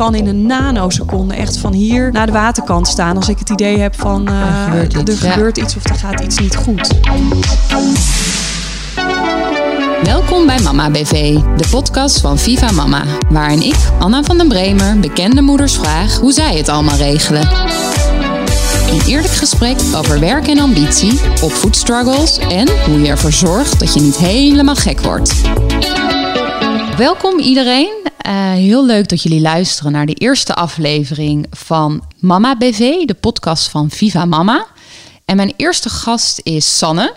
kan in een nanoseconde echt van hier naar de waterkant staan. Als ik het idee heb van uh, er gebeurt, iets, er gebeurt iets of er gaat iets niet goed. Welkom bij Mama BV, de podcast van Viva Mama. Waarin ik, Anna van den Bremer, bekende moeders vraag hoe zij het allemaal regelen. Een eerlijk gesprek over werk en ambitie, opvoedstruggles en hoe je ervoor zorgt dat je niet helemaal gek wordt. Welkom iedereen. Uh, heel leuk dat jullie luisteren naar de eerste aflevering van Mama BV, de podcast van Viva Mama. En mijn eerste gast is Sanne,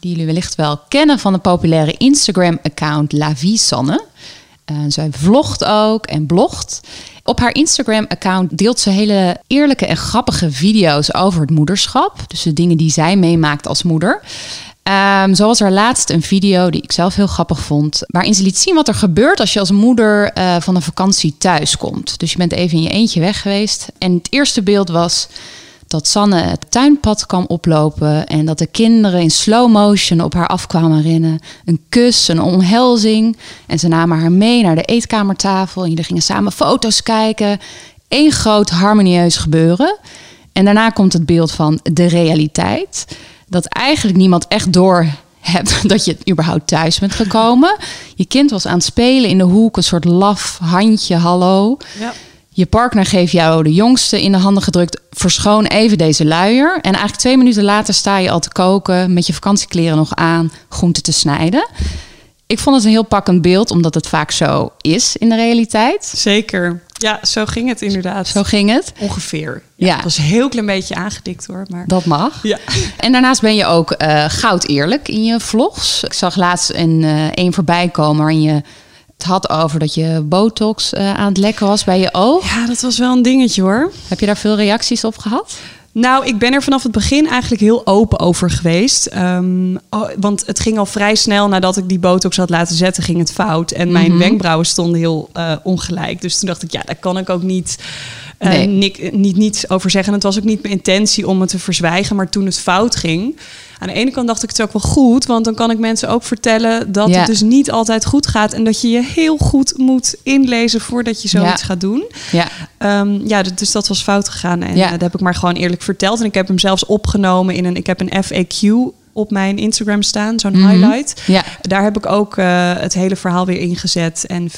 die jullie wellicht wel kennen van de populaire Instagram-account La Vie Sanne. Uh, zij vlogt ook en blogt. Op haar Instagram-account deelt ze hele eerlijke en grappige video's over het moederschap. Dus de dingen die zij meemaakt als moeder. Um, zoals haar laatst een video die ik zelf heel grappig vond, waarin ze liet zien wat er gebeurt als je als moeder uh, van een vakantie thuis komt. Dus je bent even in je eentje weg geweest. En het eerste beeld was dat Sanne het tuinpad kwam oplopen en dat de kinderen in slow motion op haar afkwamen rennen. Een kus, een omhelzing. En ze namen haar mee naar de eetkamertafel en jullie gingen samen foto's kijken. Eén groot harmonieus gebeuren. En daarna komt het beeld van de realiteit dat eigenlijk niemand echt door hebt dat je überhaupt thuis bent gekomen. Je kind was aan het spelen in de hoek, een soort laf handje, hallo. Ja. Je partner geeft jou de jongste in de handen gedrukt, verschoon even deze luier. En eigenlijk twee minuten later sta je al te koken, met je vakantiekleren nog aan, groenten te snijden. Ik vond het een heel pakkend beeld, omdat het vaak zo is in de realiteit. Zeker. Ja, zo ging het inderdaad. Zo ging het. Ongeveer. Ja. Het was een heel klein beetje aangedikt hoor. Maar... Dat mag. Ja. En daarnaast ben je ook uh, goud eerlijk in je vlogs. Ik zag laatst een, uh, een voorbij komen waarin je het had over dat je botox uh, aan het lekken was bij je oog. Ja, dat was wel een dingetje hoor. Heb je daar veel reacties op gehad? Nou, ik ben er vanaf het begin eigenlijk heel open over geweest. Um, oh, want het ging al vrij snel nadat ik die botox had laten zetten, ging het fout. En mijn mm -hmm. wenkbrauwen stonden heel uh, ongelijk. Dus toen dacht ik, ja, daar kan ik ook niet, nee. niet, niet, niet over zeggen. Het was ook niet mijn intentie om het te verzwijgen. Maar toen het fout ging, aan de ene kant dacht ik het ook wel goed, want dan kan ik mensen ook vertellen dat ja. het dus niet altijd goed gaat en dat je je heel goed moet inlezen voordat je zoiets ja. gaat doen. Ja. Um, ja, dus dat was fout gegaan en ja. uh, dat heb ik maar gewoon eerlijk verteld. En ik heb hem zelfs opgenomen in een, ik heb een FAQ op mijn Instagram staan, zo'n mm -hmm. highlight. Ja. Daar heb ik ook uh, het hele verhaal weer ingezet. En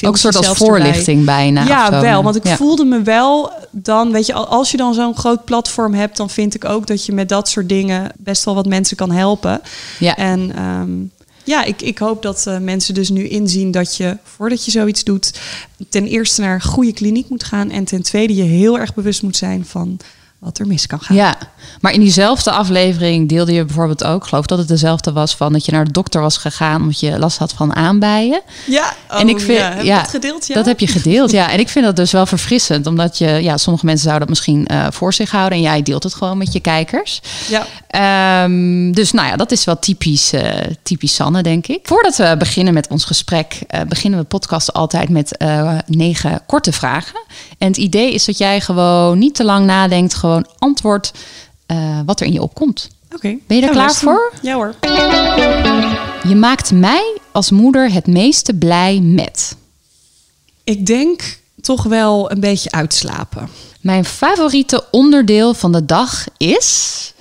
ook een soort als voorlichting erbij. bijna. Ja, wel. Want ik ja. voelde me wel dan, weet je, als je dan zo'n groot platform hebt, dan vind ik ook dat je met dat soort dingen best wel wat mensen kan helpen. Ja. En um, ja, ik, ik hoop dat uh, mensen dus nu inzien dat je, voordat je zoiets doet, ten eerste naar een goede kliniek moet gaan. En ten tweede je heel erg bewust moet zijn van wat er mis kan gaan. Ja, maar in diezelfde aflevering deelde je bijvoorbeeld ook, geloof dat het dezelfde was, van dat je naar de dokter was gegaan omdat je last had van aanbijen. Ja, oh, en ik vind, ja, heb ja, dat gedeeld? Ja? Dat heb je gedeeld, ja. En ik vind dat dus wel verfrissend, omdat je, ja, sommige mensen zouden dat misschien uh, voor zich houden en jij deelt het gewoon met je kijkers. Ja. Um, dus nou ja, dat is wel typisch, uh, typisch Sanne, denk ik. Voordat we beginnen met ons gesprek, uh, beginnen we podcast altijd met negen korte vragen. En het idee is dat jij gewoon niet te lang nadenkt, gewoon gewoon antwoord uh, wat er in je opkomt. Oké. Okay. Ben je er klaar voor? Ja hoor. Je maakt mij als moeder het meeste blij met? Ik denk toch wel een beetje uitslapen. Mijn favoriete onderdeel van de dag is?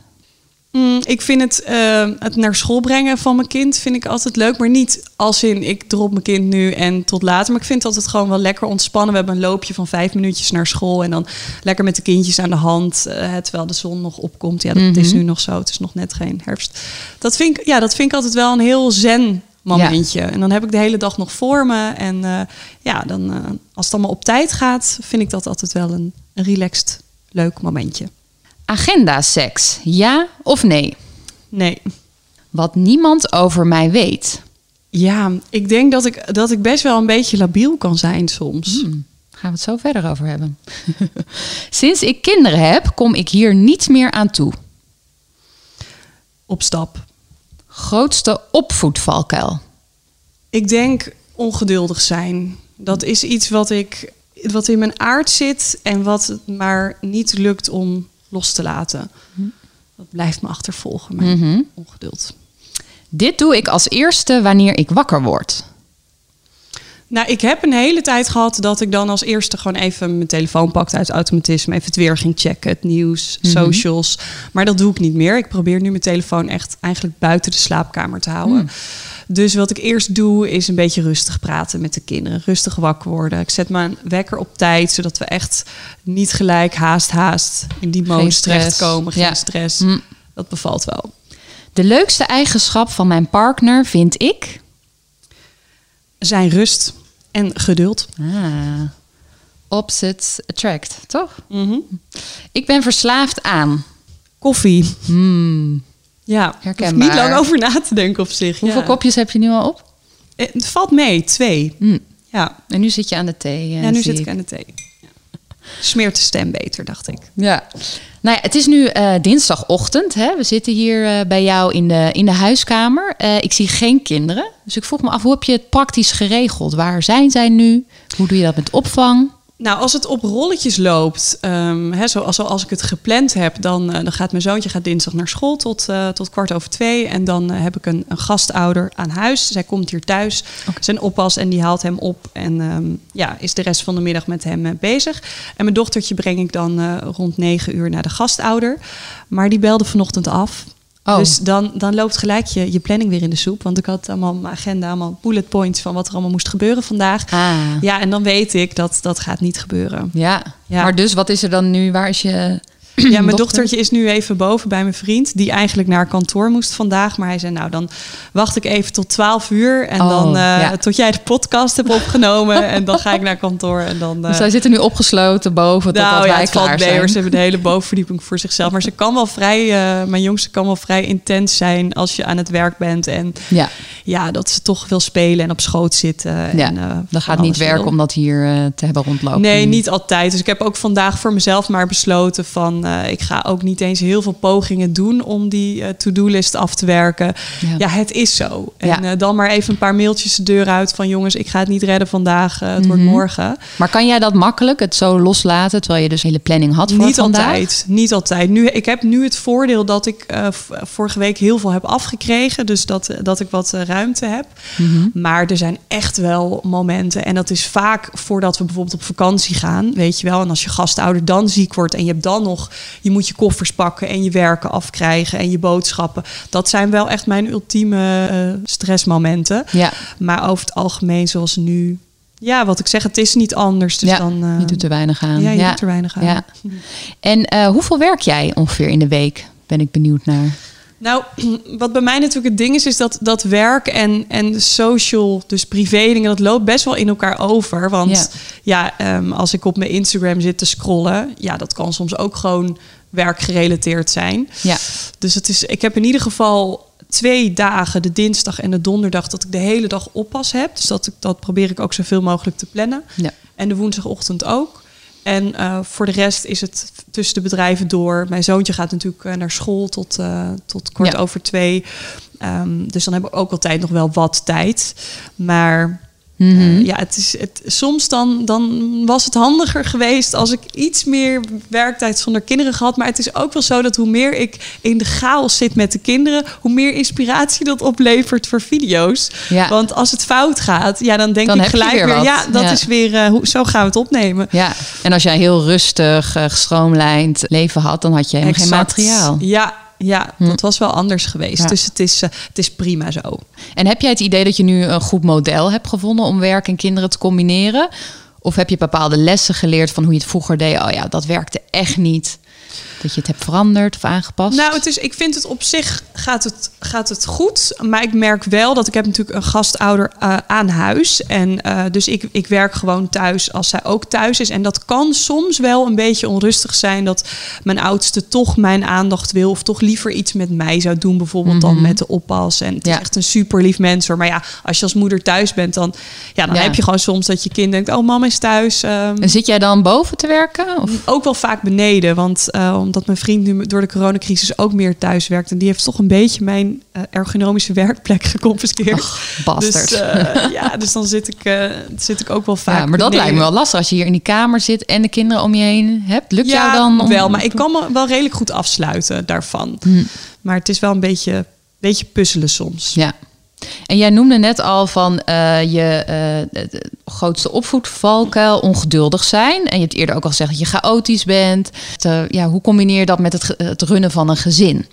Mm, ik vind het, uh, het naar school brengen van mijn kind vind ik altijd leuk. Maar niet als in ik drop mijn kind nu en tot later. Maar ik vind het altijd gewoon wel lekker ontspannen. We hebben een loopje van vijf minuutjes naar school. En dan lekker met de kindjes aan de hand. Uh, terwijl de zon nog opkomt. Ja, dat mm -hmm. is nu nog zo. Het is nog net geen herfst. Dat vind ik, ja, dat vind ik altijd wel een heel zen momentje. Ja. En dan heb ik de hele dag nog voor me. En uh, ja, dan, als het allemaal op tijd gaat, vind ik dat altijd wel een, een relaxed, leuk momentje. Agenda seks, ja of nee? Nee. Wat niemand over mij weet. Ja, ik denk dat ik, dat ik best wel een beetje labiel kan zijn soms. Hmm, gaan we het zo verder over hebben. Sinds ik kinderen heb, kom ik hier niet meer aan toe. Op stap. Grootste opvoedvalkuil? Ik denk ongeduldig zijn. Dat is iets wat ik wat in mijn aard zit en wat maar niet lukt om los te laten. Mm. Dat blijft me achtervolgen, mijn mm -hmm. ongeduld. Dit doe ik als eerste wanneer ik wakker word. Nou, ik heb een hele tijd gehad dat ik dan als eerste gewoon even mijn telefoon pakte uit automatisme. Even het weer ging checken, het nieuws, Mhm. socials. Maar dat doe ik niet meer. Ik probeer nu mijn telefoon echt eigenlijk buiten de slaapkamer te houden. Hmm. Dus wat ik eerst doe, is een beetje rustig praten met de kinderen. Rustig wakker worden. Ik zet mijn wekker op tijd, zodat we echt niet gelijk haast, haast in die modus stress. terechtkomen. Geen Ja. stress. Hm. Dat bevalt wel. De leukste eigenschap van mijn partner vind ik. Zijn rust en geduld. Ah, opposites attract, toch? Mhm. Ik ben verslaafd aan. Koffie. Hmm. Ja, Herkenbaar. niet lang over na te denken op zich. Hoeveel ja. kopjes heb je nu al op? Eh, Het valt mee, twee. Hmm. Ja, En nu zit je aan de thee. eh, ja nu zit ik aan de thee. Smeert de stem beter, dacht ik. Ja. Nou ja, het is nu eh, dinsdagochtend. Hè? We zitten hier eh, bij jou in de, in de huiskamer. Eh, ik zie geen kinderen. Dus ik vroeg me af, hoe heb je het praktisch geregeld? Waar zijn zij nu? Hoe doe je dat met opvang? Nou, als het op rolletjes loopt, ehm, hè, zoals als ik het gepland heb, dan, eh, dan gaat mijn zoontje gaat dinsdag naar school tot, eh, tot kwart over twee. En dan eh, heb ik een, een gastouder aan huis. Zij komt hier thuis, zijn oppas en die haalt hem op. En ehm, ja, is de rest van de middag met hem bezig. En mijn dochtertje breng ik dan rond negen uur naar de gastouder. Maar die belde vanochtend af. Oh. Dus dan, dan loopt gelijk je, je planning weer in de soep. Want ik had allemaal mijn agenda, allemaal bullet points van wat er allemaal moest gebeuren vandaag. Ah, Ja, en dan weet ik dat dat gaat niet gebeuren. ja. Ja. Maar dus, wat is er dan nu? Waar is je Ja, mijn dochter? dochtertje is nu even boven bij mijn vriend, die eigenlijk naar kantoor moest vandaag. Maar hij zei, nou dan wacht ik even tot 12 uur en Oh, dan eh, ja. tot jij de podcast hebt opgenomen. en dan ga ik naar kantoor en dan... Dus eh, zij zitten nu opgesloten boven totdat nou ja, wij valt klaar hoor. Ze hebben de hele bovenverdieping voor zichzelf. Maar ze kan wel vrij, eh, mijn jongste kan wel vrij intens zijn als je aan het werk bent. En Ja, ja, dat ze toch wil spelen en op schoot zitten. ja. en, eh, van gaat niet werken om dat hier eh, te hebben rondlopen. Nee, niet altijd. Dus ik heb ook vandaag voor mezelf maar besloten van... eh, ik ga ook niet eens heel veel pogingen doen om die eh, to-do-list af te werken. Ja. Ja, het is zo. En Ja. eh, dan maar even een paar mailtjes de deur uit van... jongens, ik ga het niet redden vandaag, het wordt Mhm. morgen. Maar kan jij dat makkelijk, het zo loslaten, terwijl je dus een hele planning had voor Niet vandaag? altijd, niet altijd. Nu, ik heb nu het voordeel dat ik vorige week heel veel heb afgekregen. Dus dat, dat ik wat ruimte heb. Mhm. Maar er zijn echt wel momenten. En dat is vaak voordat we bijvoorbeeld op vakantie gaan. Weet je wel. En als je gastouder dan ziek wordt. En je hebt dan nog. Je moet je koffers pakken. En je werken afkrijgen. En je boodschappen. Dat zijn wel echt mijn ultieme eh, stressmomenten. Ja, Maar over het algemeen zoals nu. Ja, wat ik zeg. Het is niet anders. Dus ja. dan. eh, je doet er weinig aan. ja, je doet er weinig aan. Ja. En eh, hoeveel werk jij ongeveer in de week? Ben ik benieuwd naar. Nou, wat bij mij natuurlijk het ding is, is dat, dat werk en, en social, dus privé dingen, dat loopt best wel in elkaar over. Want ja, ehm, als ik op mijn Instagram zit te scrollen, ja, dat kan soms ook gewoon werkgerelateerd zijn. Ja, Dus het is, ik heb in ieder geval twee dagen, de dinsdag en de donderdag, dat ik de hele dag oppas heb. Dus dat, dat probeer ik ook zoveel mogelijk te plannen. ja. En de woensdagochtend ook. En eh, voor de rest is het tussen de bedrijven door. Mijn zoontje gaat natuurlijk eh, naar school tot, eh, tot kort Ja. over twee. Ehm, dus dan hebben we ook altijd nog wel wat tijd. Maar Mhm. eh, ja, het is, het, soms dan, dan was het handiger geweest als ik iets meer werktijd zonder kinderen gehad. Maar het is ook wel zo dat hoe meer ik in de chaos zit met de kinderen, hoe meer inspiratie dat oplevert voor video's. Ja. Want als het fout gaat, ja, dan denk Dan ik gelijk weer ja, dat Ja. is weer, eh, hoe, zo gaan we het opnemen. ja. En als jij heel rustig, eh, gestroomlijnd leven had, dan had je helemaal geen materiaal. Ja, ja Hm. dat was wel anders geweest. Ja. Dus het is, eh, het is prima zo. En heb jij het idee dat je nu een goed model hebt gevonden om werk en kinderen te combineren? Of heb je bepaalde lessen geleerd van hoe je het vroeger deed? Oh ja, dat werkte echt niet. Dat je het hebt veranderd of aangepast? Nou, het is, ik vind het op zich gaat het, gaat het goed. Maar ik merk wel dat ik heb natuurlijk een gastouder eh, aan huis. En eh, dus ik, ik werk gewoon thuis als zij ook thuis is. En dat kan soms wel een beetje onrustig zijn. Dat mijn oudste toch mijn aandacht wil. Of toch liever iets met mij zou doen. Bijvoorbeeld dan met de oppas. En het Ja. is echt een super lief mens hoor. Maar ja, als je als moeder thuis bent, dan, ja, dan Ja. heb je gewoon soms dat je kind denkt... oh, mama is thuis. ehm, En zit jij dan boven te werken? Of? ook wel vaak beneden. Want eh, omdat mijn vriend nu door de coronacrisis ook meer thuis werkt. En die heeft toch een beetje mijn eh, ergonomische werkplek geconfiskeerd. Bastard. Dus, eh, ja, dus dan zit ik, eh, zit ik ook wel vaak. ja, maar dat beneden. lijkt me wel lastig als je hier in die kamer zit en de kinderen om je heen hebt. Lukt ja, jou dan? om- wel, maar ik kan me wel redelijk goed afsluiten daarvan. Hm. Maar het is wel een beetje, beetje puzzelen soms. Ja. En jij noemde net al van uh, je uh, grootste opvoedvalkuil ongeduldig zijn. En je hebt eerder ook al gezegd dat je chaotisch bent. Uh, ja, hoe combineer je dat met het, het runnen van een gezin?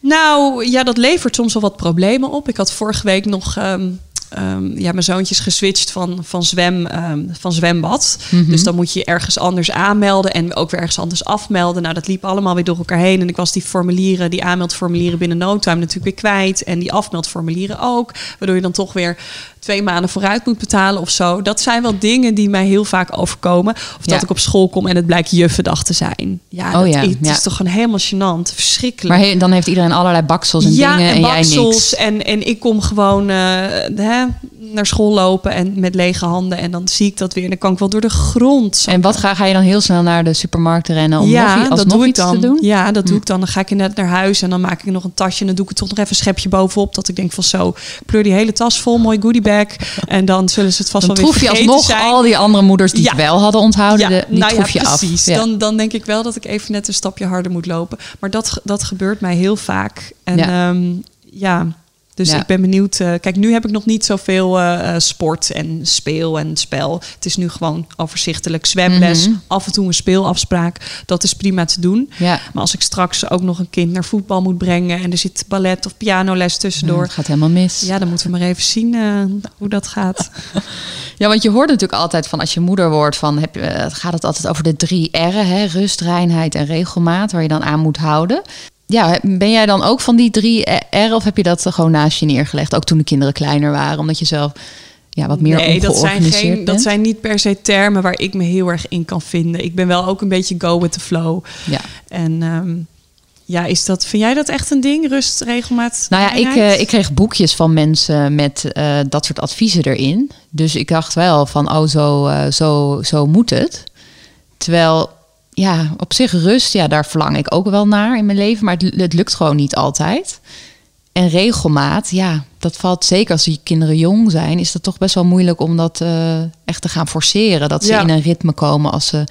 Nou ja, dat levert soms wel wat problemen op. Ik had vorige week nog um, um, ja, mijn zoontjes geswitcht van, van, zwem, um, van zwembad. Mm -hmm. Dus dan moet je ergens anders aanmelden en ook weer ergens anders afmelden. Nou, dat liep allemaal weer door elkaar heen. En ik was die formulieren, die aanmeldformulieren binnen no time natuurlijk weer kwijt. En die afmeldformulieren ook. Waardoor je dan toch weer twee maanden vooruit moet betalen of zo. Dat zijn wel dingen die mij heel vaak overkomen. Of dat ik op school kom en het blijkt juffendag te zijn. Ja, Oh dat, ja, het ja. is toch gewoon helemaal gênant. Verschrikkelijk. Maar he- dan heeft iedereen allerlei baksels en ja, dingen en, en jij baksels. niks. En, en ik kom gewoon eh, hè, naar school lopen en met lege handen. En dan zie ik dat weer. En dan kan ik wel door de grond. zakken. En wat ga, ga je dan heel snel naar de supermarkt rennen om nog, ja, i- dat doe ik iets dan. te doen? Ja, dat doe Hm. ik dan. Dan ga ik inderdaad naar huis en dan maak ik nog een tasje. En dan doe ik er toch nog even een schepje bovenop. Dat ik denk van zo, pleur die hele tas vol, mooi goodiebag. En dan zullen ze het vast Dan wel weer troef je vergeten alsnog zijn. al die andere moeders die Ja. het wel hadden onthouden, de, die nou troef ja, je af. precies. Ja. Dan, dan denk ik wel dat ik even net een stapje harder moet lopen. Maar dat, dat gebeurt mij heel vaak. En Ja. ja, ja dus Ja. ik ben benieuwd. eh, kijk, nu heb ik nog niet zoveel eh, sport en speel en spel. Het is nu gewoon overzichtelijk zwemles. Mhm. Af en toe een speelafspraak. Dat is prima te doen. Ja. Maar als ik straks ook nog een kind naar voetbal moet brengen... en er zit ballet of pianoles tussendoor... Het gaat helemaal mis. Ja, dan moeten we maar even zien hoe dat gaat. Ja, want je hoort natuurlijk altijd van als je moeder wordt, van heb je, gaat het altijd over de drie R'en, hè? rust, reinheid en regelmaat, waar je dan aan moet houden. Ja, ben jij dan ook van die drie R'en of heb je dat gewoon naast je neergelegd, ook toen de kinderen kleiner waren, omdat je zelf ja, wat meer nee, dat zijn, geen, bent? dat zijn niet per se termen waar ik me heel erg in kan vinden. Ik ben wel ook een beetje go with the flow. Ja. En ehm, ja, is dat, vind jij dat echt een ding? Rust, regelmaat? Nou ja, ik, eh, ik kreeg boekjes van mensen met eh, dat soort adviezen erin. Dus ik dacht wel van, oh, zo, eh, zo, zo moet het. Terwijl, ja, op zich rust, ja, daar verlang ik ook wel naar in mijn leven. Maar het, het lukt gewoon niet altijd. En regelmaat, ja, dat valt zeker als je kinderen jong zijn... is dat toch best wel moeilijk om dat eh, echt te gaan forceren. Dat ze Ja. in een ritme komen als ze...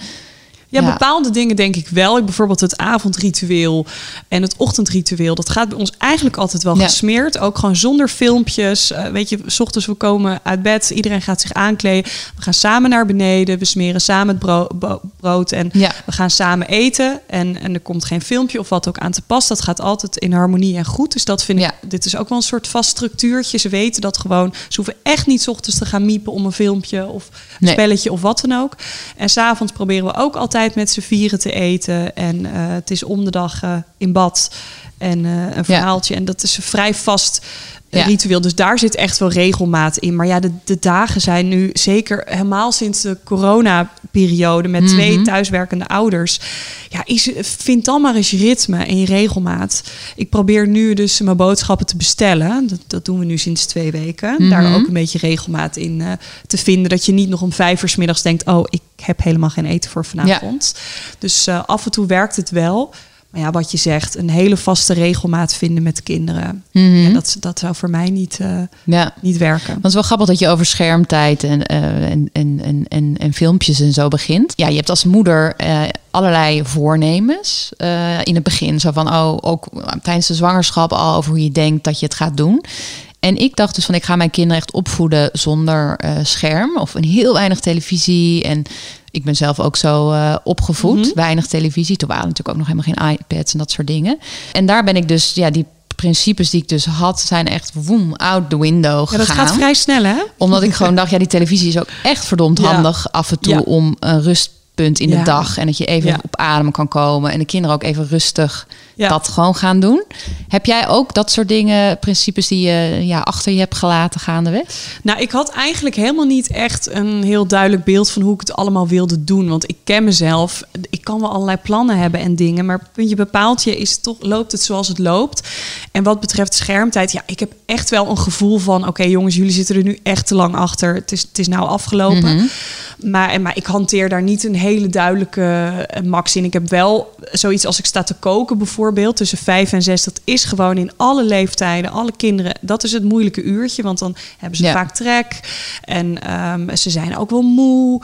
Ja, Ja. bepaalde dingen denk ik wel. Ik bijvoorbeeld het avondritueel en het ochtendritueel. Dat gaat bij ons eigenlijk altijd wel Ja. gesmeerd. Ook gewoon zonder filmpjes. Eh, weet je, s ochtends we komen uit bed. Iedereen gaat zich aankleden. We gaan samen naar beneden. We smeren samen het brood. En Ja. we gaan samen eten. En, en er komt geen filmpje of wat ook aan te pas. Dat gaat altijd in harmonie en goed. Dus dat vind ik... Dit is ook wel een soort vast structuurtje. Ze weten dat gewoon. Ze hoeven echt niet 's ochtends te gaan miepen om een filmpje of een Nee. spelletje of wat dan ook. En s'avonds proberen we ook altijd met z'n vieren te eten. En eh, het is om de dag eh, in bad en eh, een verhaaltje. En dat is vrij vast Ja. ritueel. Dus daar zit echt wel regelmaat in. Maar ja, de, de dagen zijn nu zeker helemaal sinds de corona-periode met twee Mhm. thuiswerkende ouders. Ja, is, vind dan maar eens je ritme en je regelmaat. Ik probeer nu dus mijn boodschappen te bestellen. Dat, dat doen we nu sinds twee weken. Mhm. Daar ook een beetje regelmaat in eh, te vinden. Dat je niet nog om vijf uur 's middags denkt... oh, ik heb helemaal geen eten voor vanavond. Dus eh, af en toe werkt het wel. Maar ja, wat je zegt, een hele vaste regelmaat vinden met kinderen. Mhm. Ja, dat, dat zou voor mij niet, eh, Ja. niet werken. Want het is wel grappig dat je over schermtijd en, eh, en, en, en, en, en filmpjes en zo begint. Ja, je hebt als moeder eh, allerlei voornemens in het begin. Zo van, oh, ook tijdens de zwangerschap al over hoe je denkt dat je het gaat doen. En ik dacht dus van, ik ga mijn kinderen echt opvoeden zonder scherm of een heel weinig televisie. En ik ben zelf ook zo eh, opgevoed, Mhm. weinig televisie. Toen waren natuurlijk ook nog helemaal geen iPads en dat soort dingen. En daar ben ik dus, ja, die principes die ik dus had, zijn echt woem, out the window Ja, dat gaat vrij snel, hè? omdat ik gewoon dacht, ja, die televisie is ook echt verdomd Ja. handig af en toe Ja. om een rustpunt in de Ja. dag. En dat je even Ja. op adem kan komen. En de kinderen ook even rustig Ja. dat gewoon gaan doen. Heb jij ook dat soort dingen, principes die je ja, achter je hebt gelaten gaandeweg? Nou, ik had eigenlijk helemaal niet echt een heel duidelijk beeld van hoe ik het allemaal wilde doen. Want ik ken mezelf. Ik kan wel allerlei plannen hebben en dingen. Maar puntje bepaalt je is het toch, loopt het zoals het loopt. En wat betreft schermtijd, ja, ik heb echt wel een gevoel van: oké, jongens, jullie zitten er nu echt te lang achter. Het is, het is nou afgelopen. Mhm. Maar, maar ik hanteer daar niet een hele duidelijke eh, max in. Ik heb wel zoiets als ik sta te koken bijvoorbeeld, tussen vijf en zes. Dat is gewoon in alle leeftijden, alle kinderen. Dat is het moeilijke uurtje, want dan hebben ze Ja. vaak trek. En ehm, ze zijn ook wel moe.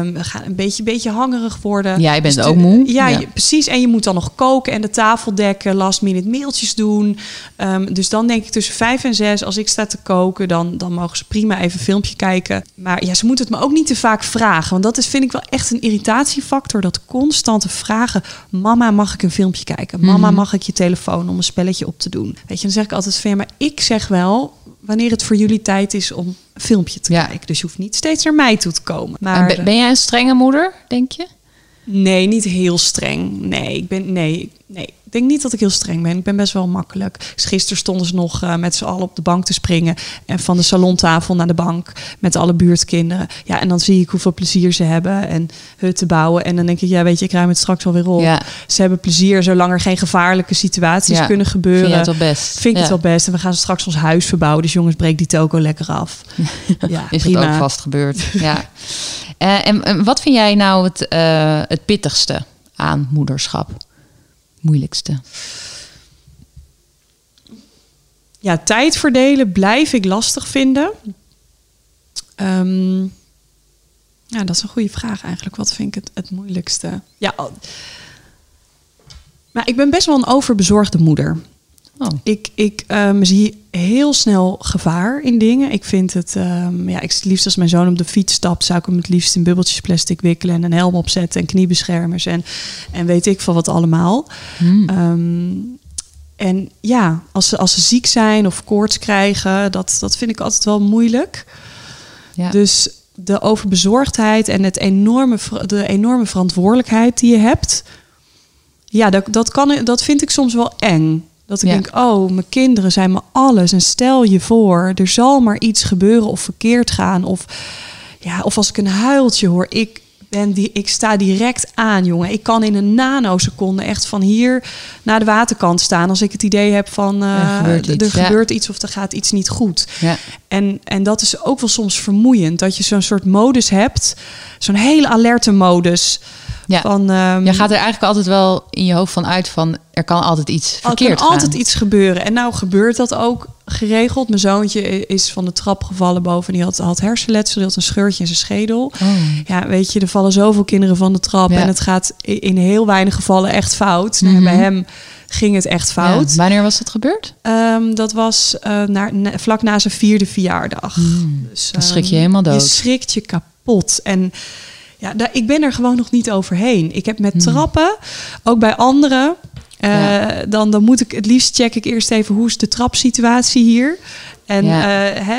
Um, gaan een beetje, beetje hangerig worden. Jij bent Dus ook de- moe. Ja, Ja. je- precies. En je moet dan nog koken en de tafel dekken, last minute mailtjes doen. Ehm, dus dan denk ik tussen vijf en zes, als ik sta te koken, dan, dan mogen ze prima even een filmpje kijken. Maar ja, ze moeten het me ook niet te vaak vragen. Want dat is, vind ik wel echt een irritatiefactor. Dat constante vragen. Mama, mag ik een filmpje kijken? Mama, Mhm. mag ik je telefoon om een spelletje op te doen? Weet je, dan zeg ik altijd van ja, maar ik zeg wel wanneer het voor jullie tijd is om een filmpje te Ja. kijken. Dus je hoeft niet steeds naar mij toe te komen. En Maar ben, ben jij een strenge moeder, denk je? Nee, niet heel streng. Nee, ik ben nee, nee. Ik denk niet dat ik heel streng ben. Ik ben best wel makkelijk. Dus gisteren stonden ze nog eh, met z'n allen op de bank te springen en van de salontafel naar de bank met alle buurtkinderen. Ja, en dan zie ik hoeveel plezier ze hebben en hutten bouwen. En dan denk ik, ja, weet je, ik ruim het straks wel weer op. Ja. Ze hebben plezier zolang er geen gevaarlijke situaties Ja. kunnen Vind gebeuren. jij het wel best? Vind ik het wel best. En we gaan straks ons huis verbouwen. Dus jongens, breek die toko lekker af. Ja, Is prima. het ook vast gebeurd? ja. Eh, en, en wat vind jij nou het, eh, het pittigste aan moederschap? Moeilijkste? Ja, tijd verdelen blijf ik lastig vinden. Ehm, ja, dat is een goede vraag eigenlijk. Wat vind ik het, het moeilijkste? Ja, maar ik ben best wel een overbezorgde moeder. Oh. Ik, ik ehm, zie heel snel gevaar in dingen. Ik vind het, ehm, ja, ik het liefst als mijn zoon op de fiets stapt, zou ik hem het liefst in bubbeltjes plastic wikkelen en een helm opzetten en kniebeschermers en, en weet ik veel wat allemaal. Hmm. Ehm, en ja, als ze, als ze ziek zijn of koorts krijgen, dat, dat vind ik altijd wel moeilijk. Ja. Dus de overbezorgdheid en het enorme, de enorme verantwoordelijkheid die je hebt, ja, dat, dat, kan, dat vind ik soms wel eng. Dat ik Ja. denk, oh, mijn kinderen zijn me alles. En stel je voor, er zal maar iets gebeuren of verkeerd gaan. Of, ja, of als ik een huiltje hoor, ik, ben die, ik sta direct aan, jongen. Ik kan in een nanoseconde echt van hier naar de waterkant staan... als ik het idee heb van, eh, Er gebeurt iets, ja. gebeurt iets of er gaat iets niet goed. Ja. En, en dat is ook wel soms vermoeiend. Dat je zo'n soort modus hebt. Zo'n hele alerte modus. Ja. Van, ehm, Je gaat er eigenlijk altijd wel in je hoofd van uit van er kan altijd iets er verkeerd kan altijd iets gebeuren. En nou gebeurt dat ook geregeld. Mijn zoontje is van de trap gevallen boven. en Die had, had hersenletsel, die had een scheurtje in zijn schedel. Oh. Ja, weet je, er vallen zoveel kinderen van de trap. Ja. En het gaat in heel weinig gevallen echt fout. Nou, Mhm. bij hem ging het echt fout. Ja. Wanneer was dat gebeurd? Ehm, dat was eh, naar, na- vlak na zijn vierde verjaardag. Dus, Dan schrik je ehm, helemaal dood. Je schrikt je kapot. En ja, daar, ik ben er gewoon nog niet overheen. Ik heb met trappen, ook bij anderen... eh, dan, dan moet ik het liefst check ik eerst even hoe is de trapsituatie hier. En Ja. eh,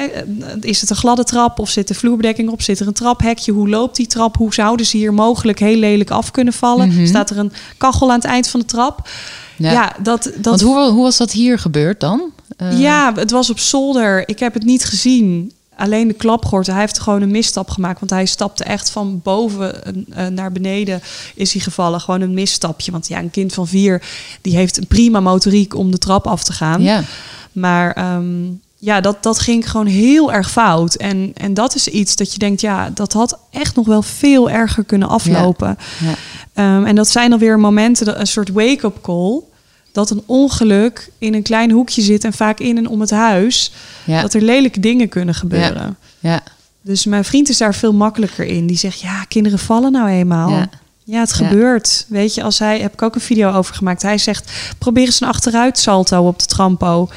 is het een gladde trap of zit er vloerbedekking op? Zit er een traphekje? Hoe loopt die trap? Hoe zouden ze hier mogelijk heel lelijk af kunnen vallen? Mhm. Staat er een kachel aan het eind van de trap? Ja, dat, dat Want hoe, hoe was dat hier gebeurd dan? Eh, ja, het was op zolder. Ik heb het niet gezien. Alleen de klapgort. Hij heeft gewoon een misstap gemaakt. Want hij stapte echt van boven eh, naar beneden is hij gevallen. Gewoon een misstapje. Want ja, een kind van vier... die heeft een prima motoriek om de trap af te gaan. Ja. Maar ehm, ja, dat, dat ging gewoon heel erg fout. En, en dat is iets dat je denkt... ja, dat had echt nog wel veel erger kunnen aflopen. Ja. Ehm, en dat zijn dan weer momenten, een soort wake-up call. Dat een ongeluk in een klein hoekje zit en vaak in en om het huis. Ja. Dat er lelijke dingen kunnen gebeuren. Ja. Dus mijn vriend is daar veel makkelijker in. Die zegt, ja, kinderen vallen nou eenmaal. Ja. Ja, het Ja. gebeurt. Weet je, als hij, heb ik ook een video over gemaakt. Hij zegt, probeer eens een achteruit salto op de trampo.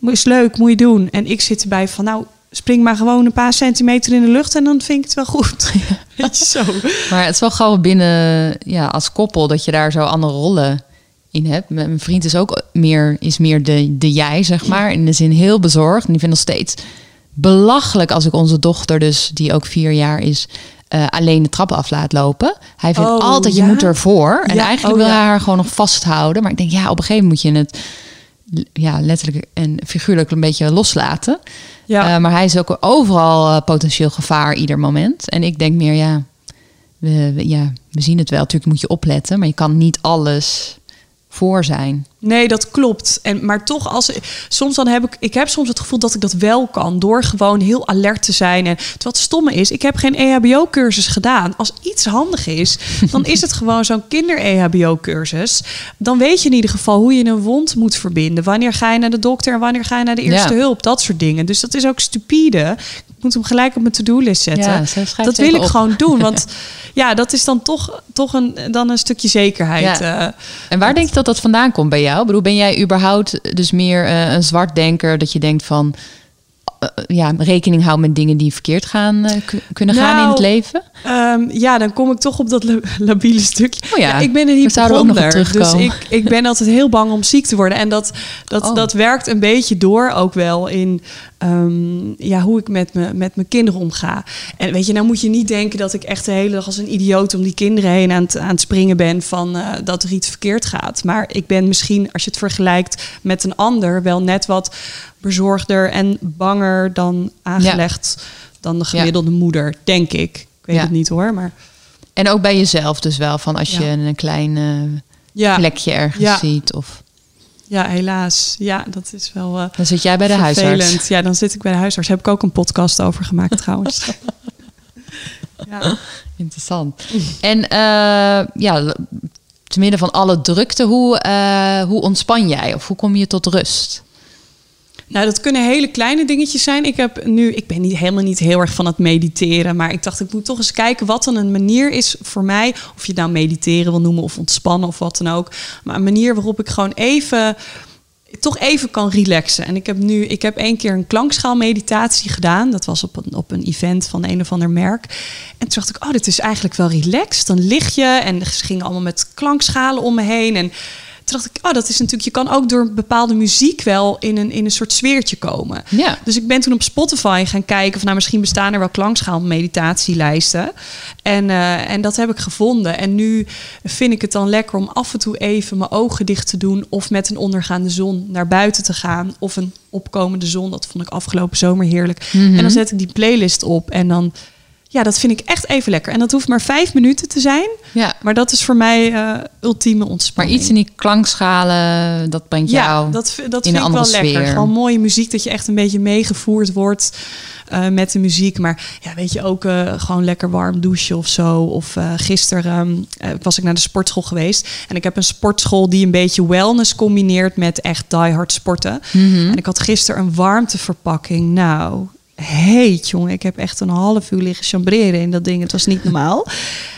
Is leuk, moet je doen. En ik zit erbij van, nou, spring maar gewoon een paar centimeter in de lucht en dan vind ik het wel goed. Weet je, zo. Maar het is wel gauw binnen, ja, als koppel, dat je daar zo andere rollen in hebt. Mijn vriend is ook meer, is meer de, de jij, zeg maar. In de zin heel bezorgd. En die vindt nog steeds belachelijk als ik onze dochter, dus die ook vier jaar is, eh, alleen de trap af laat lopen. Hij vindt Oh, altijd, je moet ervoor. En Ja, eigenlijk oh, wil hij ja. haar gewoon nog vasthouden. Maar ik denk, ja, op een gegeven moment moet je het ja, letterlijk en figuurlijk een beetje loslaten. Ja. Eh, maar hij is ook overal eh, potentieel gevaar ieder moment. En ik denk meer, ja we, we- ja, we zien het wel. Natuurlijk moet je opletten, maar je kan niet alles voor zijn. Nee, dat klopt. En, maar toch, als, soms dan heb ik, ik heb soms het gevoel dat ik dat wel kan. Door gewoon heel alert te zijn. En wat stomme is, ik heb geen EHBO-cursus gedaan. Als iets handig is, dan is het gewoon zo'n kinder-EHBO-cursus. Dan weet je in ieder geval hoe je een wond moet verbinden. Wanneer ga je naar de dokter en wanneer ga je naar de eerste hulp. Dat soort dingen. Dus dat is ook stupide. Ik moet hem gelijk op mijn to-do-list zetten. Ja, dat wil ik gewoon doen. Want ja, dat is dan toch, toch een, dan een stukje zekerheid. Ja. Uh, en waar denk je dat dat vandaan komt bij jou? Ik bedoel, ben jij überhaupt dus meer uh, een zwartdenker dat je denkt van ja, rekening houden met dingen die verkeerd gaan kunnen gaan in het nou, leven? Um, ja, dan kom ik toch op dat labiele stukje. Oh ja, ik ben een hypochonder, dus ik, ik ben altijd heel bang om ziek te worden. En dat, dat, oh. dat werkt een beetje door ook wel in um, ja, hoe ik met, me, met mijn kinderen omga. En weet je, nou moet je niet denken dat ik echt de hele dag als een idioot om die kinderen heen aan het, aan het springen ben van uh, dat er iets verkeerd gaat. Maar ik ben misschien, als je het vergelijkt met een ander, wel net wat bezorgder en banger dan aangelegd dan de gemiddelde moeder, denk ik. Ik weet ja. het niet hoor, maar... En ook bij jezelf dus wel, van als je een klein uh, plekje ergens ziet of... Ja, helaas. Ja, dat is wel. Uh, dan zit jij bij de vervelend. huisarts. Ja, dan zit ik bij de huisarts. Heb ik ook een podcast over gemaakt trouwens. ja. Interessant. En uh, ja, te midden van alle drukte, hoe, uh, hoe ontspan jij of hoe kom je tot rust? Nou, dat kunnen hele kleine dingetjes zijn. Ik heb nu, ik ben niet, helemaal niet heel erg van het mediteren, maar ik dacht, ik moet toch eens kijken wat dan een manier is voor mij. Of je nou mediteren wil noemen of ontspannen of wat dan ook. Maar een manier waarop ik gewoon even toch even kan relaxen. En ik heb nu, ik heb één keer een klankschaalmeditatie gedaan. Dat was op een, op een event van een of ander merk. En toen dacht ik, oh, dit is eigenlijk wel relaxed. Dan lig je en ze gingen allemaal met klankschalen om me heen. En toen dacht ik, oh, dat is natuurlijk, je kan ook door bepaalde muziek wel in een, in een soort sfeertje komen. Ja. Dus ik ben toen op Spotify gaan kijken van, nou, misschien bestaan er wel klankschaal meditatielijsten. En, uh, en dat heb ik gevonden. En nu vind ik het dan lekker om af en toe even mijn ogen dicht te doen of met een ondergaande zon naar buiten te gaan of een opkomende zon. Dat vond ik afgelopen zomer heerlijk. Mhm. En dan zet ik die playlist op en dan ja, dat vind ik echt even lekker. En dat hoeft maar vijf minuten te zijn. Ja. Maar dat is voor mij uh, ultieme ontspanning. Maar iets in die klankschalen, dat brengt ja, jou dat, dat in vind ik wel sfeer. lekker. Gewoon mooie muziek, dat je echt een beetje meegevoerd wordt uh, met de muziek. Maar ja, weet je, ook uh, gewoon lekker warm douchen of zo. Of gisteren was ik naar de sportschool geweest. En ik heb een sportschool die een beetje wellness combineert met echt die hard sporten. Mm -hmm. En ik had gisteren een warmteverpakking. Nou, heet, jongen. Ik heb echt een half uur liggen chambreren in dat ding. Het was niet normaal.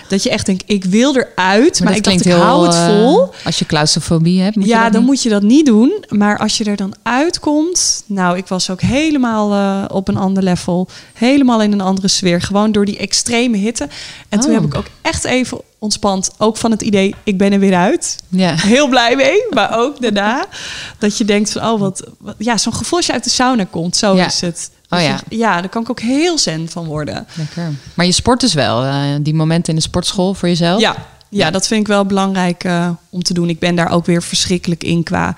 Dat je echt denkt, ik wil eruit, maar, maar ik dacht, ik heel, hou het eh, vol. Uh, als je claustrofobie hebt, moet ja, je dan niet? moet je dat niet doen. Maar als je er dan uitkomt, nou, ik was ook helemaal uh, op een ander level, helemaal in een andere sfeer, gewoon door die extreme hitte. En oh. toen heb ik ook echt even ontspant, ook van het idee, ik ben er weer uit. Ja. Heel blij mee, maar ook daarna dat je denkt van, oh wat, wat ja, zo'n gevoel als je uit de sauna komt, zo ja. is het. Oh Dus ja. ik- ja, daar kan ik ook heel zen van worden. Lekker. Maar je sport dus wel, uh, die momenten in de sportschool voor jezelf? Ja, ja, dat vind ik wel belangrijk uh, om te doen. Ik ben daar ook weer verschrikkelijk in qua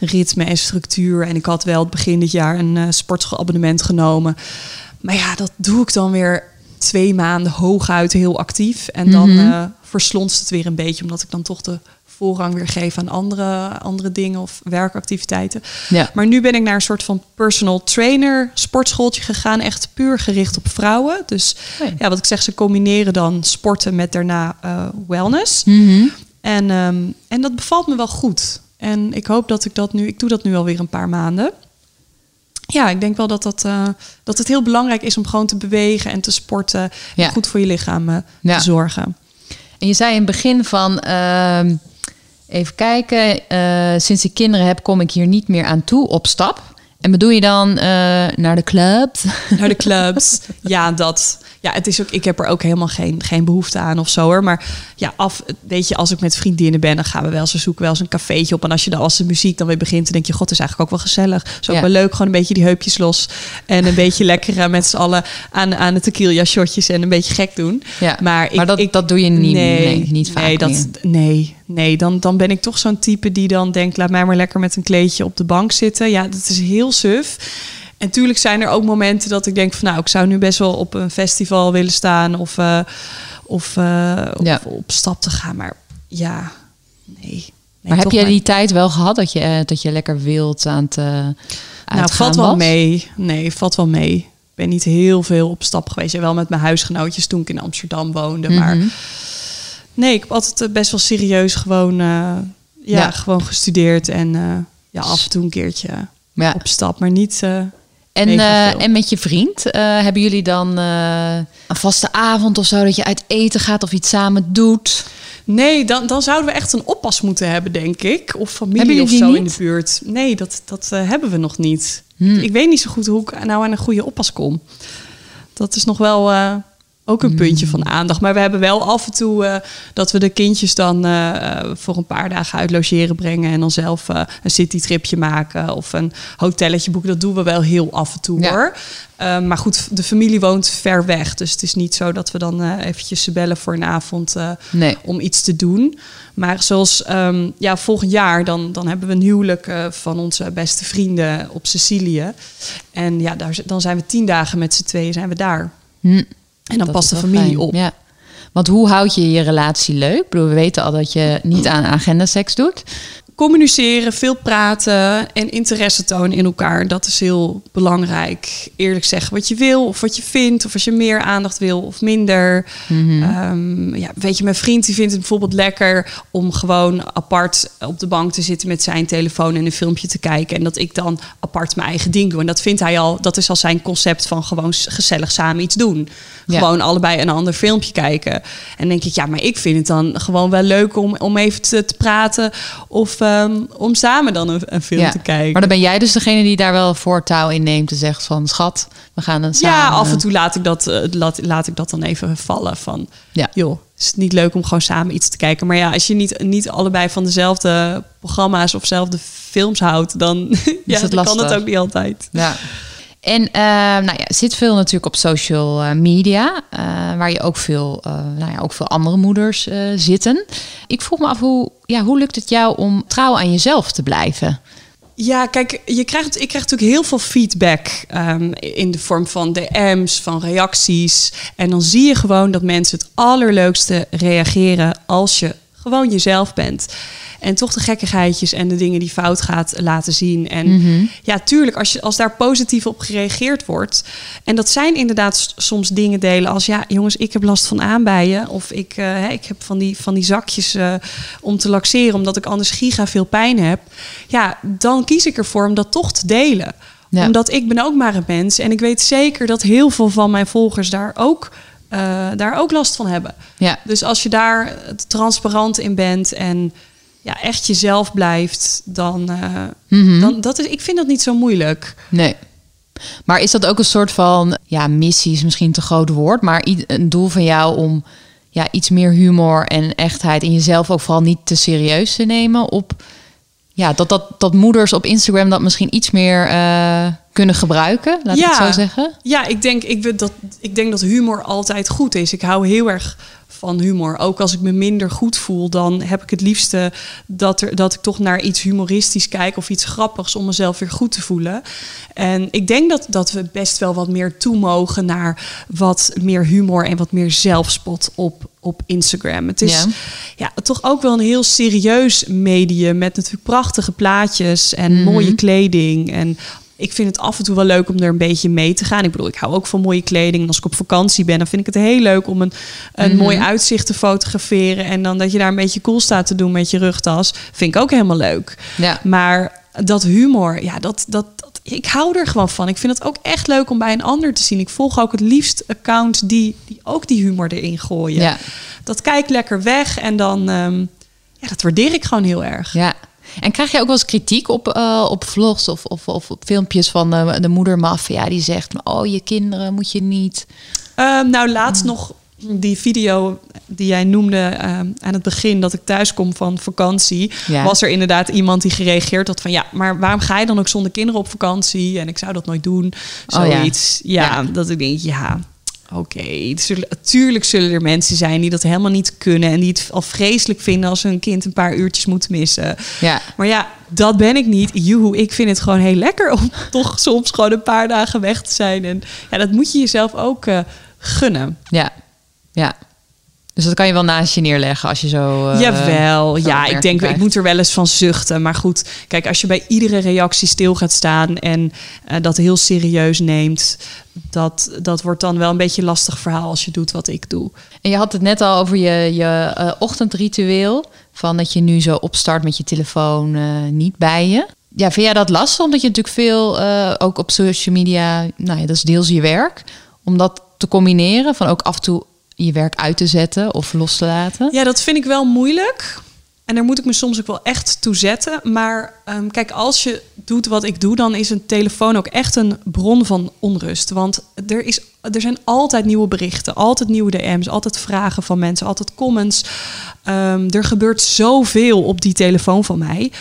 ritme en structuur. En ik had wel het begin dit jaar een uh, sportschoolabonnement genomen. Maar ja, dat doe ik dan weer twee maanden hooguit heel actief. En dan verslonst het weer een beetje, omdat ik dan toch de voorrang weer geef aan andere, andere dingen of werkactiviteiten. Ja. Maar nu ben ik naar een soort van personal trainer sportschooltje gegaan. Echt puur gericht op vrouwen. Dus ja, wat ik zeg, ze combineren dan sporten met daarna uh, wellness. Mhm. En, um, en dat bevalt me wel goed. En ik hoop dat ik dat nu, ik doe dat nu alweer een paar maanden. Ja, ik denk wel dat, dat, uh, dat het heel belangrijk is om gewoon te bewegen en te sporten. Ja. En goed voor je lichaam uh, Ja. te zorgen. En je zei in het begin van, ehm, even kijken, eh, sinds ik kinderen heb, kom ik hier niet meer aan toe op stap. En bedoel je dan eh, naar de club? Naar de clubs. ja, dat. Ja, het is ook, ik heb er ook helemaal geen, geen behoefte aan of zo hoor. Maar ja, af, weet je, als ik met vriendinnen ben, dan gaan we wel we zoeken wel eens een cafeetje op. En als je dan als de muziek dan weer begint, dan denk je, god, het is eigenlijk ook wel gezellig. Ja. wel leuk, gewoon een beetje die heupjes los. En een beetje lekker eh, met z'n allen aan, aan de tequila shotjes en een beetje gek doen. Ja, Maar, ik, maar dat, ik, dat doe je niet, nee, niet vaak nee, dat, meer. nee, nee dan, dan ben ik toch zo'n type die dan denkt... laat mij maar lekker met een kleedje op de bank zitten. Ja, dat is heel suf. En tuurlijk zijn er ook momenten dat ik denk van... nou, ik zou nu best wel op een festival willen staan... of, eh, of, eh, Ja. op stap te gaan. Maar ja, nee. maar heb jij die tijd wel gehad dat je, eh, dat je lekker wild aan het uh, Nou, uitgaan valt wel was? mee. Nee, valt wel mee. Ik ben niet heel veel op stap geweest. Ja, wel met mijn huisgenootjes toen ik in Amsterdam woonde. Maar Mhm. Nee, ik heb altijd eh, best wel serieus gewoon, eh, ja, Ja. gewoon gestudeerd. En eh, ja, af en toe een keertje Ja. op stap. Maar niet... En, en met je vriend, hebben jullie dan een vaste avond of zo dat je uit eten gaat of iets samen doet? Nee, dan, dan zouden we echt een oppas moeten hebben, denk ik. Of familie of zo niet? in de buurt. Nee, dat, dat hebben we nog niet. Hmm. Ik weet niet zo goed hoe ik nou aan een goede oppas kom. Dat is nog wel ook een puntje van aandacht. Maar we hebben wel af en toe eh, dat we de kindjes dan eh, eh, voor een paar dagen uit logeren brengen. En dan zelf eh, een citytripje maken of een hotelletje boeken. Dat doen we wel heel af en toe Ja. hoor. Maar goed, de familie woont ver weg. Dus het is niet zo dat we dan eventjes ze bellen voor een avond. Nee. om iets te doen. Maar zoals ehm, ja, volgend jaar, dan, dan hebben we een huwelijk van onze beste vrienden op Sicilië. En ja, daar, dan zijn we tien dagen met z'n tweeën zijn we daar. Hm. En dan Dat past de familie fijn. op. Ja. Want hoe houd je je relatie leuk? Ik bedoel, we weten al dat je niet aan agendaseks doet. Communiceren, veel praten en interesse tonen in elkaar. Dat is heel belangrijk. Eerlijk zeggen wat je wil of wat je vindt. Of als je meer aandacht wil of minder. Mhm. Ehm, ja, weet je, mijn vriend die vindt het bijvoorbeeld lekker om gewoon apart op de bank te zitten met zijn telefoon en een filmpje te kijken. En dat ik dan apart mijn eigen ding doe. En dat vindt hij al, dat is al zijn concept van gewoon gezellig samen iets doen. Ja. Gewoon allebei een ander filmpje kijken. En denk ik, ja, maar ik vind het dan gewoon wel leuk om, om even te, te praten. Of ehm, om samen dan een, een film Ja. te kijken. Maar dan ben jij dus degene die daar wel voortouw in neemt en zegt van schat, we gaan dan samen. Ja, af en toe laat ik dat, eh, laat, laat ik dat dan even vallen. Van, Ja. joh, is het niet leuk om gewoon samen iets te kijken? Maar ja, als je niet, niet allebei van dezelfde programma's of dezelfde films houdt, dan, ja, het dan kan het ook niet altijd. Ja. En eh, nou ja, zit veel natuurlijk op social eh, media, eh, waar je ook veel, eh, nou ja, ook veel andere moeders zitten. Ik vroeg me af, hoe, ja, hoe lukt het jou om trouw aan jezelf te blijven? Ja, kijk, je krijgt, ik krijg natuurlijk heel veel feedback ehm, in de vorm van DM's, van reacties. En dan zie je gewoon dat mensen het allerleukste reageren als je gewoon jezelf bent. En toch de gekkigheidjes en de dingen die fout gaat laten zien. En ja, tuurlijk, als, je, als daar positief op gereageerd wordt. En dat zijn inderdaad soms dingen delen als... ja, jongens, ik heb last van aanbijen. Of ik, hè, ik heb van die, van die zakjes eh, om te laxeren... omdat ik anders giga veel pijn heb. Ja, dan kies ik ervoor om dat toch te delen. Ja. Omdat ik ben ook maar een mens. En ik weet zeker dat heel veel van mijn volgers daar ook, eh, daar ook last van hebben. Ja, Dus als je daar transparant in bent en ja, echt jezelf blijft, dan, Mhm. dan dat is, ik vind dat niet zo moeilijk. nee. Maar is dat ook een soort van, ja, missie is misschien te groot woord, maar een doel van jou om ja, iets meer humor en echtheid in jezelf ook vooral niet te serieus te nemen op, ja, dat, dat, dat moeders op Instagram dat misschien iets meer eh, kunnen gebruiken, laat ik Ja. het zo zeggen. Ja, ik denk, ik, dat, ik denk dat humor altijd goed is. Ik hou heel erg van humor. Ook als ik me minder goed voel, dan heb ik het liefste dat, er, dat ik toch naar iets humoristisch kijk of iets grappigs om mezelf weer goed te voelen. En ik denk dat, dat we best wel wat meer toe mogen naar wat meer humor en wat meer zelfspot op, op Instagram. Het is Ja. ja. toch ook wel een heel serieus medium met natuurlijk prachtige plaatjes en Mhm. mooie kleding. En ik vind het af en toe wel leuk om er een beetje mee te gaan. Ik bedoel, ik hou ook van mooie kleding. En als ik op vakantie ben, dan vind ik het heel leuk om een, een Mhm. mooi uitzicht te fotograferen. En dan dat je daar een beetje cool staat te doen met je rugtas. Vind ik ook helemaal leuk. Ja. Maar dat humor, ja, dat, dat, dat, ik hou er gewoon van. Ik vind het ook echt leuk om bij een ander te zien. Ik volg ook het liefst accounts die, die ook die humor erin gooien. Ja. Dat kijkt lekker weg en dan, ehm, ja, dat waardeer ik gewoon heel erg. Ja. En krijg je ook wel eens kritiek op, eh, op vlogs of, of, of op filmpjes van de, de moedermafia die zegt: Oh, je kinderen moet je niet. Ehm, nou, laatst nog die video die jij noemde ehm, aan het begin dat ik thuis kom van vakantie, Ja. was er inderdaad iemand die gereageerd had van ja, maar waarom ga je dan ook zonder kinderen op vakantie? En ik zou dat nooit doen. Oh ja. Zoiets. ja. dat ik denk, ja, oké. Het zullen- Tuurlijk zullen er mensen zijn die dat helemaal niet kunnen en die het al vreselijk vinden als hun kind een paar uurtjes moeten missen. Ja. Maar ja, dat ben ik niet. Joehoe, ik vind het gewoon heel lekker om toch soms gewoon een paar dagen weg te zijn. En ja, dat moet je jezelf ook eh, gunnen. Ja. Ja. Dus dat kan je wel naast je neerleggen als je zo. Uh, Jawel, ja, ik denk ik moet er wel eens van zuchten. Maar goed, kijk, als je bij iedere reactie stil gaat staan en uh, dat heel serieus neemt, dat, dat wordt dan wel een beetje een lastig verhaal als je doet wat ik doe. En je had het net al over je, je uh, ochtendritueel. Van dat je nu zo opstart met je telefoon niet bij je. Ja, vind jij dat lastig? Omdat je natuurlijk veel ook op social media, nou ja, dat is deels je werk. Om dat te combineren van ook af en toe je werk uit te zetten of los te laten? Ja, dat vind ik wel moeilijk. En daar moet ik me soms ook wel echt toe zetten. Maar um, kijk, als je doet wat ik doe, dan is een telefoon ook echt een bron van onrust. Want er, is, er zijn altijd nieuwe berichten, altijd nieuwe DM's, altijd vragen van mensen, altijd comments. Um, er gebeurt zoveel op die telefoon van mij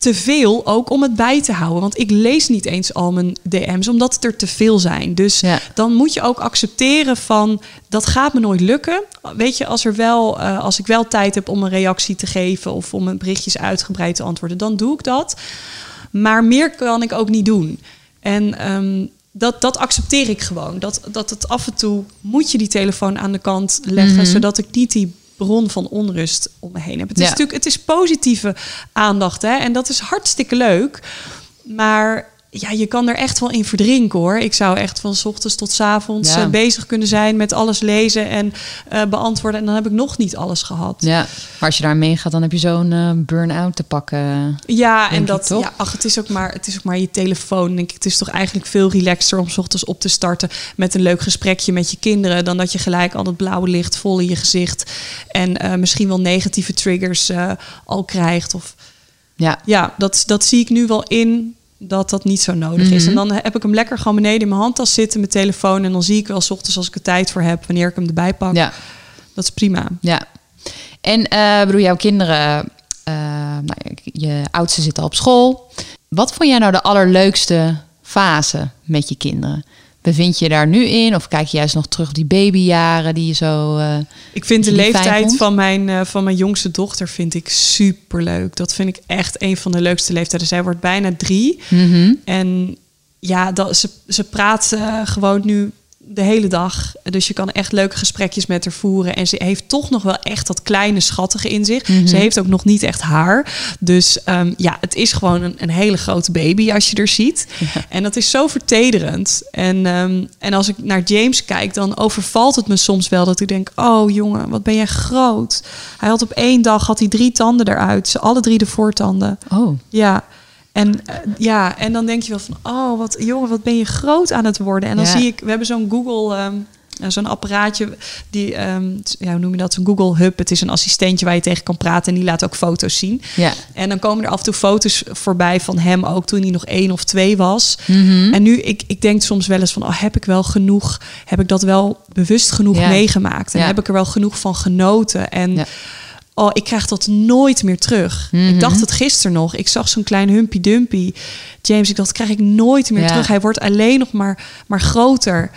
te veel ook om het bij te houden. Want ik lees niet eens al mijn DM's, omdat het er te veel zijn. Dus dan moet je ook accepteren van dat gaat me nooit lukken. Weet je, als, er wel, uh, als ik wel tijd heb om een reactie te geven of om mijn berichtjes uitgebreid te antwoorden, dan doe ik dat. Maar meer kan ik ook niet doen. En um, dat, dat accepteer ik gewoon. Dat, dat het af en toe moet je die telefoon aan de kant leggen, mm -hmm. zodat ik niet die bron van onrust om me heen heb. Het is natuurlijk, het is positieve aandacht, hè? En dat is hartstikke leuk. Maar ja, je kan er echt wel in verdrinken hoor. Ik zou echt van s ochtends tot s avonds ja. uh, bezig kunnen zijn met alles lezen en uh, beantwoorden. En dan heb ik nog niet alles gehad. Ja, maar als je daar mee gaat, dan heb je zo'n uh, burn-out te pakken. Ja, en dat, ja, ach, het is, ook maar, het is ook maar je telefoon. Denk ik. Het is toch eigenlijk veel relaxter om s ochtends op te starten met een leuk gesprekje met je kinderen. Dan dat je gelijk al dat blauwe licht vol in je gezicht. En misschien wel negatieve triggers al krijgt. Of, ja, ja dat, dat zie ik nu wel in dat dat niet zo nodig is. En dan heb ik hem lekker gewoon beneden in mijn handtas zitten, mijn telefoon. En dan zie ik wel s ochtends als ik er tijd voor heb, wanneer ik hem erbij pak. Ja. Dat is prima. Ja. En uh, bedoel, jouw kinderen, uh, nou, je oudste zit al op school. Wat vond jij nou de allerleukste fase met je kinderen? Bevind je daar nu in? Of kijk je juist nog terug op die babyjaren die je zo. Uh, ik vind de leeftijd van mijn, uh, van mijn jongste dochter vind ik super leuk. Dat vind ik echt een van de leukste leeftijden. Zij wordt bijna drie. Mm-hmm. En ja, dat, ze, ze praat uh, gewoon nu de hele dag. Dus je kan echt leuke gesprekjes met haar voeren. En ze heeft toch nog wel echt dat kleine schattige in zich. Mhm. Ze heeft ook nog niet echt haar. Dus um, ja, het is gewoon een, een, hele grote baby als je er ziet. Ja. En dat is zo vertederend. En, um, en als ik naar James kijk, dan overvalt het me soms wel dat ik denk: oh jongen, wat ben jij groot. Hij had op één dag had hij drie tanden eruit. Alle drie de voortanden. Oh. Ja. En uh, ja, en dan denk je wel van, oh, wat jongen, wat ben je groot aan het worden. En dan Ja. zie ik, we hebben zo'n Google, um, zo'n apparaatje, die, um, ja, hoe noem je dat? Zo'n Google Hub. Het is een assistentje waar je tegen kan praten en die laat ook foto's zien. Ja. En dan komen er af en toe foto's voorbij van hem ook toen hij nog één of twee was. Mhm. En nu, ik, ik denk soms wel eens van, oh, heb ik wel genoeg, heb ik dat wel bewust genoeg Ja. meegemaakt? En heb ik er wel genoeg van genoten? En Ja. Oh, ik krijg dat nooit meer terug. Mhm. Ik dacht het gisteren nog. Ik zag zo'n klein humpy dumpy. James, ik dacht, dat krijg ik nooit meer Ja. terug. Hij wordt alleen nog maar, maar groter.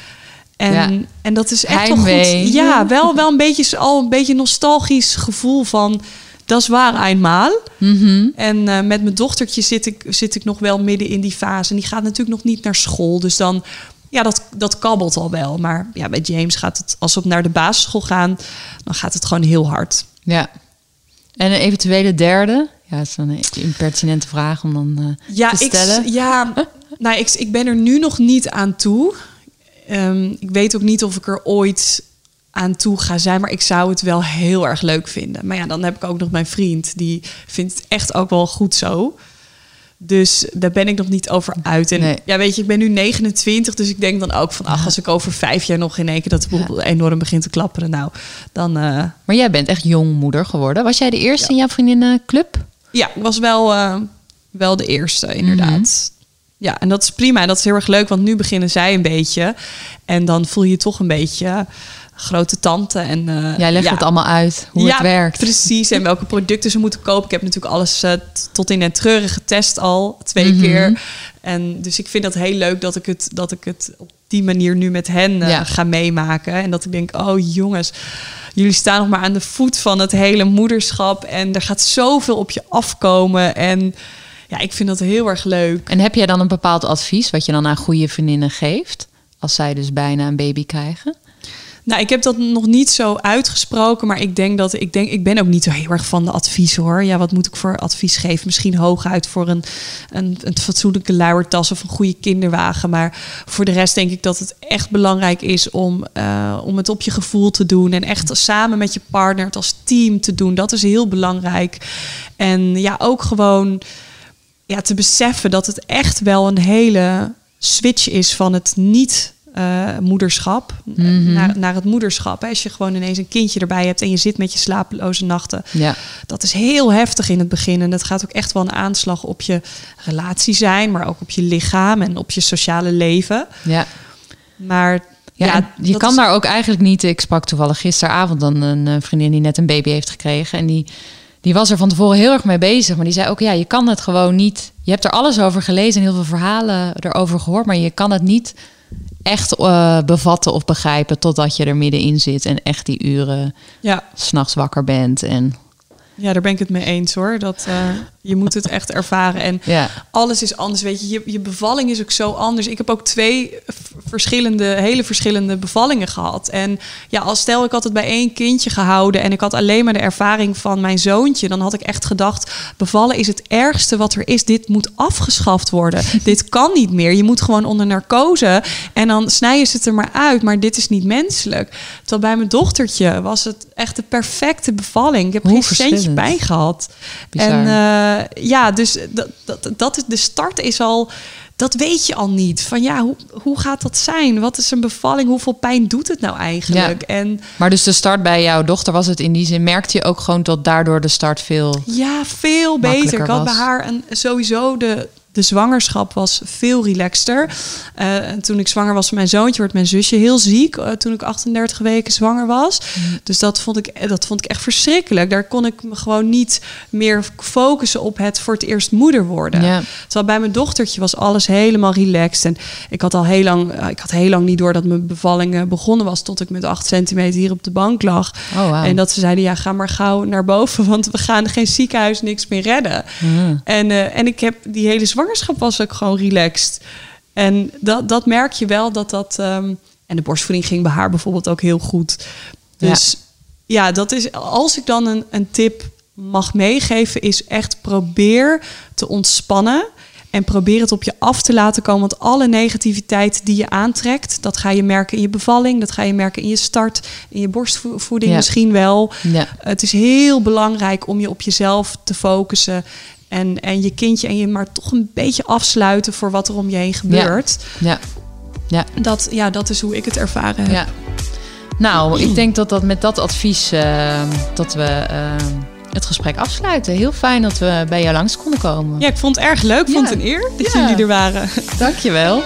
En, Ja. en dat is echt wel Heimwee. goed. Ja, wel, wel een beetje al een beetje nostalgisch gevoel van. Dat is waar eenmaal. Mhm. En eh, met mijn dochtertje zit ik, zit ik nog wel midden in die fase. En die gaat natuurlijk nog niet naar school. Dus dan, ja, dat, dat kabbelt al wel. Maar ja, bij James gaat het, als we op naar de basisschool gaan, dan gaat het gewoon heel hard. Ja. En een eventuele derde? Ja, dat is dan een impertinente vraag om dan eh, Ja, te ik, stellen. ja nou, ik, ik ben er nu nog niet aan toe. Ehm, ik weet ook niet of ik er ooit aan toe ga zijn, maar ik zou het wel heel erg leuk vinden. Maar ja, dan heb ik ook nog mijn vriend, die vindt het echt ook wel goed zo. Dus daar ben ik nog niet over uit. En Nee. ja, weet je, ik ben nu 29, dus ik denk dan ook van, ach, als ik over vijf jaar nog in één keer dat boel enorm begint te klapperen, nou, dan, eh, Maar jij bent echt jong moeder geworden. Was jij de eerste in jouw vriendinnеnclub? Ja, ik was wel, eh, wel de eerste, inderdaad. Mhm. Ja, en dat is prima. En dat is heel erg leuk, want nu beginnen zij een beetje. En dan voel je je toch een beetje grote tante. En, eh, Jij legt ja. het allemaal uit, hoe ja, het werkt. precies. En welke producten ze moeten kopen. Ik heb natuurlijk alles eh, tot in het treuren getest al, twee Mhm. keer. En dus ik vind dat heel leuk dat ik het, dat ik het op die manier nu met hen eh, Ja. ga meemaken. En dat ik denk, oh jongens, jullie staan nog maar aan de voet van het hele moederschap. En er gaat zoveel op je afkomen. En ja, ik vind dat heel erg leuk. En heb jij dan een bepaald advies wat je dan aan goede vriendinnen geeft? Als zij dus bijna een baby krijgen? Nou, ik heb dat nog niet zo uitgesproken, maar ik denk dat ik denk, ik ben ook niet zo heel erg van de advies hoor. Ja, wat moet ik voor advies geven? Misschien hooguit voor een, een, een fatsoenlijke luiertas of een goede kinderwagen. Maar voor de rest denk ik dat het echt belangrijk is om, uh, om het op je gevoel te doen en echt samen met je partner, het als team te doen. Dat is heel belangrijk. En ja, ook gewoon ja, te beseffen dat het echt wel een hele switch is van het niet uh, moederschap Mhm. naar, naar het moederschap. Hè. Als je gewoon ineens een kindje erbij hebt en je zit met je slapeloze nachten. Ja. Dat is heel heftig in het begin. En dat gaat ook echt wel een aanslag op je relatie zijn, maar ook op je lichaam en op je sociale leven. Ja. Maar Ja, je kan is- daar ook eigenlijk niet. Ik sprak toevallig gisteravond dan een eh, vriendin die net een baby heeft gekregen. En die, die was er van tevoren heel erg mee bezig. Maar die zei ook, ja, je kan het gewoon niet. Je hebt er alles over gelezen en heel veel verhalen erover gehoord. Maar je kan het niet echt eh, bevatten of begrijpen totdat je er middenin zit. En echt die uren ja, s'nachts wakker bent. En ja, daar ben ik het mee eens hoor. Dat, eh, je moet het echt ervaren. En ja, alles is anders. Weet je, je, je bevalling is ook zo anders. Ik heb ook twee verschillende, hele verschillende bevallingen gehad. En ja, als stel ik had het bij één kindje gehouden en ik had alleen maar de ervaring van mijn zoontje, dan had ik echt gedacht: bevallen is het ergste wat er is. Dit moet afgeschaft worden. dit kan niet meer. Je moet gewoon onder narcose en dan snijden ze het er maar uit. Maar dit is niet menselijk. Terwijl bij mijn dochtertje was het echt de perfecte bevalling. Ik heb Hoe geen centje pijn gehad. Bizar. En eh, ja, dus dat, dat, dat is, de start is al, dat weet je al niet. Van ja, hoe, hoe gaat dat zijn? Wat is een bevalling? Hoeveel pijn doet het nou eigenlijk? En maar dus de start bij jouw dochter was het in die zin. Merkte je ook gewoon dat daardoor de start veel. ja, veel beter. Ik had bij haar een, sowieso de, de zwangerschap was veel relaxter. Eh, en toen ik zwanger was mijn zoontje, werd mijn zusje heel ziek. eh, toen ik 38 weken zwanger was. Mm. Dus dat vond, ik, dat vond ik echt verschrikkelijk. Daar kon ik me gewoon niet meer focussen op het voor het eerst moeder worden. Terwijl bij mijn dochtertje was alles helemaal relaxed. En ik had al heel lang, eh, ik had heel lang niet door dat mijn bevalling eh, begonnen was. Tot ik met 8 centimeter hier op de bank lag. Oh. En dat ze zeiden, ja, ga maar gauw naar boven. Want we gaan geen ziekenhuis niks meer redden. Mhm. En, eh, en ik heb die hele zwangerschap was ook gewoon relaxed. En dat, dat merk je wel dat dat. ehm, en de borstvoeding ging bij haar bijvoorbeeld ook heel goed. Dus ja, dat is. Als ik dan een, een tip mag meegeven, is echt probeer te ontspannen. En probeer het op je af te laten komen. Want alle negativiteit die je aantrekt, dat ga je merken in je bevalling. Dat ga je merken in je start, in je borstvoeding Ja. misschien wel. Ja. Het is heel belangrijk om je op jezelf te focussen. En, en je kindje en je maar toch een beetje afsluiten voor wat er om je heen gebeurt. Ja. Ja. Dat, ja, dat is hoe ik het ervaren heb. Ja. Nou, ik denk dat dat met dat advies eh, dat we eh, het gesprek afsluiten. Heel fijn dat we bij jou langs konden komen. Ja, ik vond het erg leuk. Ik vond het een eer dat Ja. jullie er waren. Dankjewel.